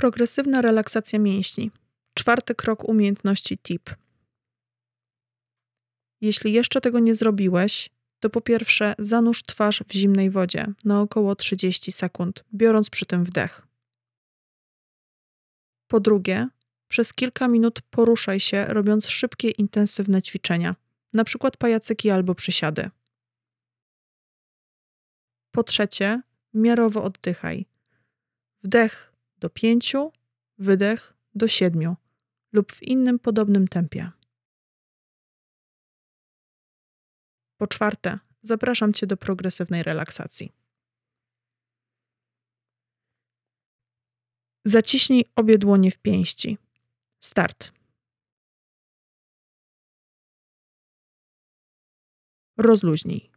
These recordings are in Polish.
Progresywna relaksacja mięśni. Czwarty krok umiejętności TIP. Jeśli jeszcze tego nie zrobiłeś, to po pierwsze zanurz twarz w zimnej wodzie na około 30 sekund, biorąc przy tym wdech. Po drugie, przez kilka minut poruszaj się, robiąc szybkie, intensywne ćwiczenia, np. pajacyki albo przysiady. Po trzecie, miarowo oddychaj. Wdech do pięciu, wydech do siedmiu lub w innym podobnym tempie. Po czwarte, zapraszam Cię do progresywnej relaksacji. Zaciśnij obie dłonie w pięści. Start. Rozluźnij.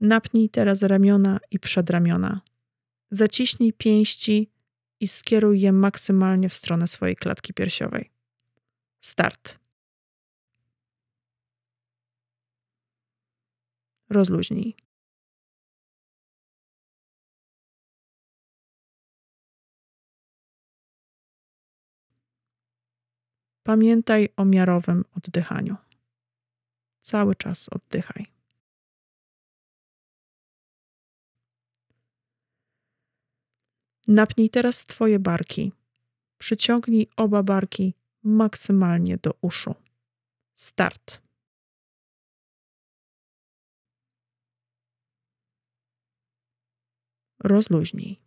Napnij teraz ramiona i przedramiona. Zaciśnij pięści i skieruj je maksymalnie w stronę swojej klatki piersiowej. Start. Rozluźnij. Pamiętaj o miarowym oddychaniu. Cały czas oddychaj. Napnij teraz Twoje barki. Przyciągnij oba barki maksymalnie do uszu. Start. Rozluźnij.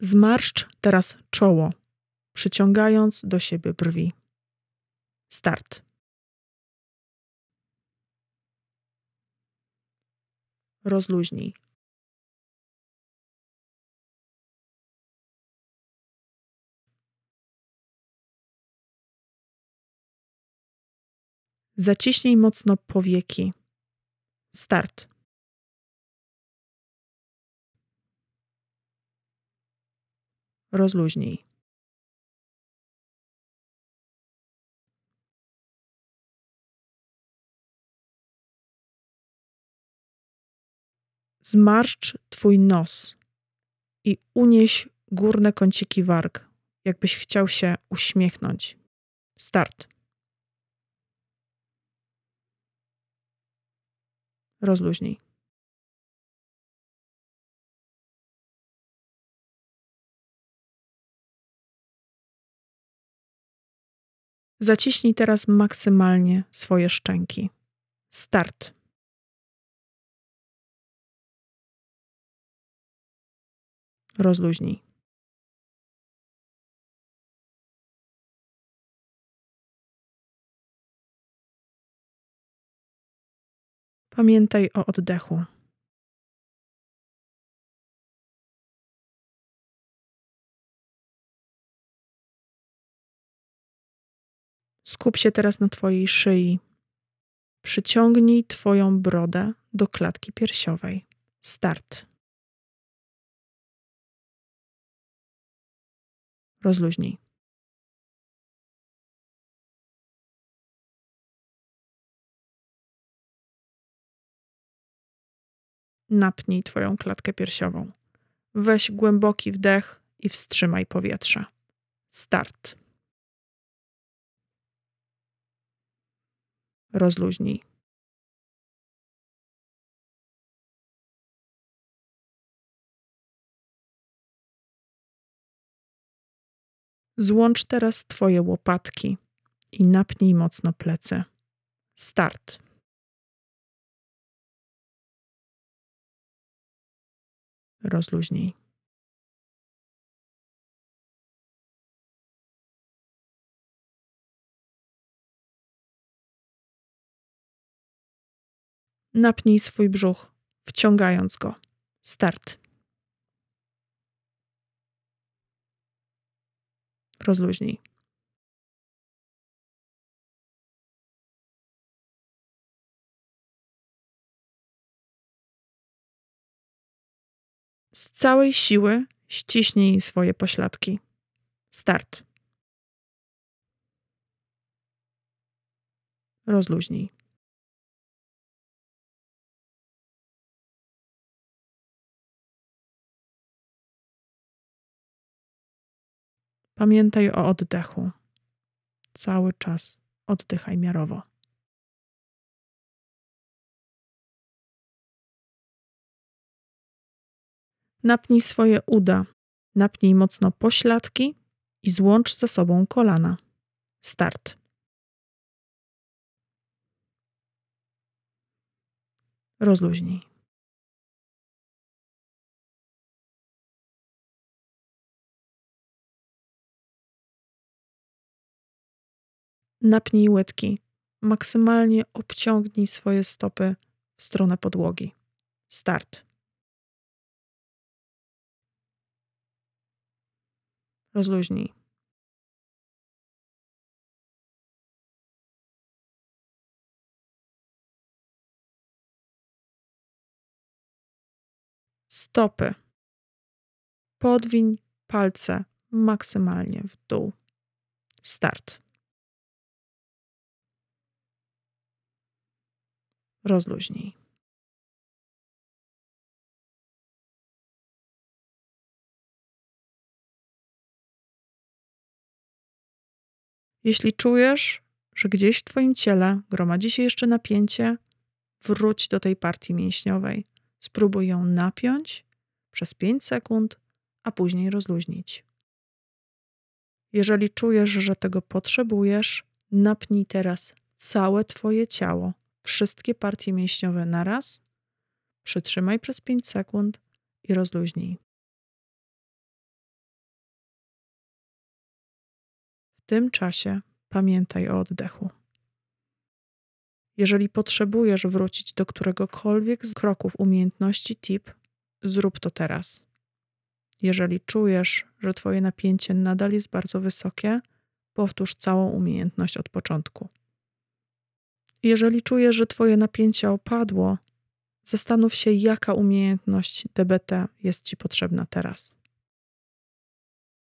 Zmarszcz teraz czoło, przyciągając do siebie brwi. Start. Rozluźnij. Zaciśnij mocno powieki. Start. Rozluźnij. Zmarszcz twój nos i unieś górne kąciki warg, jakbyś chciał się uśmiechnąć. Start. Rozluźnij. Zaciśnij teraz maksymalnie swoje szczęki. Start. Rozluźnij. Pamiętaj o oddechu. Skup się teraz na Twojej szyi. Przyciągnij Twoją brodę do klatki piersiowej. Start. Rozluźnij. Napnij Twoją klatkę piersiową. Weź głęboki wdech i wstrzymaj powietrze. Start. Rozluźnij. Złącz teraz Twoje łopatki i napnij mocno plecy. Start. Rozluźnij. Napnij swój brzuch, wciągając go. Start. Rozluźnij. Z całej siły ściśnij swoje pośladki. Start. Rozluźnij. Pamiętaj o oddechu. Cały czas oddychaj miarowo. Napnij swoje uda. Napnij mocno pośladki i złącz ze sobą kolana. Start. Rozluźnij. Napnij łydki. Maksymalnie obciągnij swoje stopy w stronę podłogi. Start. Rozluźnij. Stopy. Podwiń palce maksymalnie w dół. Start. Rozluźnij. Jeśli czujesz, że gdzieś w Twoim ciele gromadzi się jeszcze napięcie, wróć do tej partii mięśniowej. Spróbuj ją napiąć przez 5 sekund, a później rozluźnić. Jeżeli czujesz, że tego potrzebujesz, napnij teraz całe Twoje ciało, wszystkie partie mięśniowe naraz, przytrzymaj przez 5 sekund i rozluźnij. W tym czasie pamiętaj o oddechu. Jeżeli potrzebujesz wrócić do któregokolwiek z kroków umiejętności tip, zrób to teraz. Jeżeli czujesz, że Twoje napięcie nadal jest bardzo wysokie, powtórz całą umiejętność od początku. Jeżeli czujesz, że Twoje napięcie opadło, zastanów się, jaka umiejętność DBT jest Ci potrzebna teraz.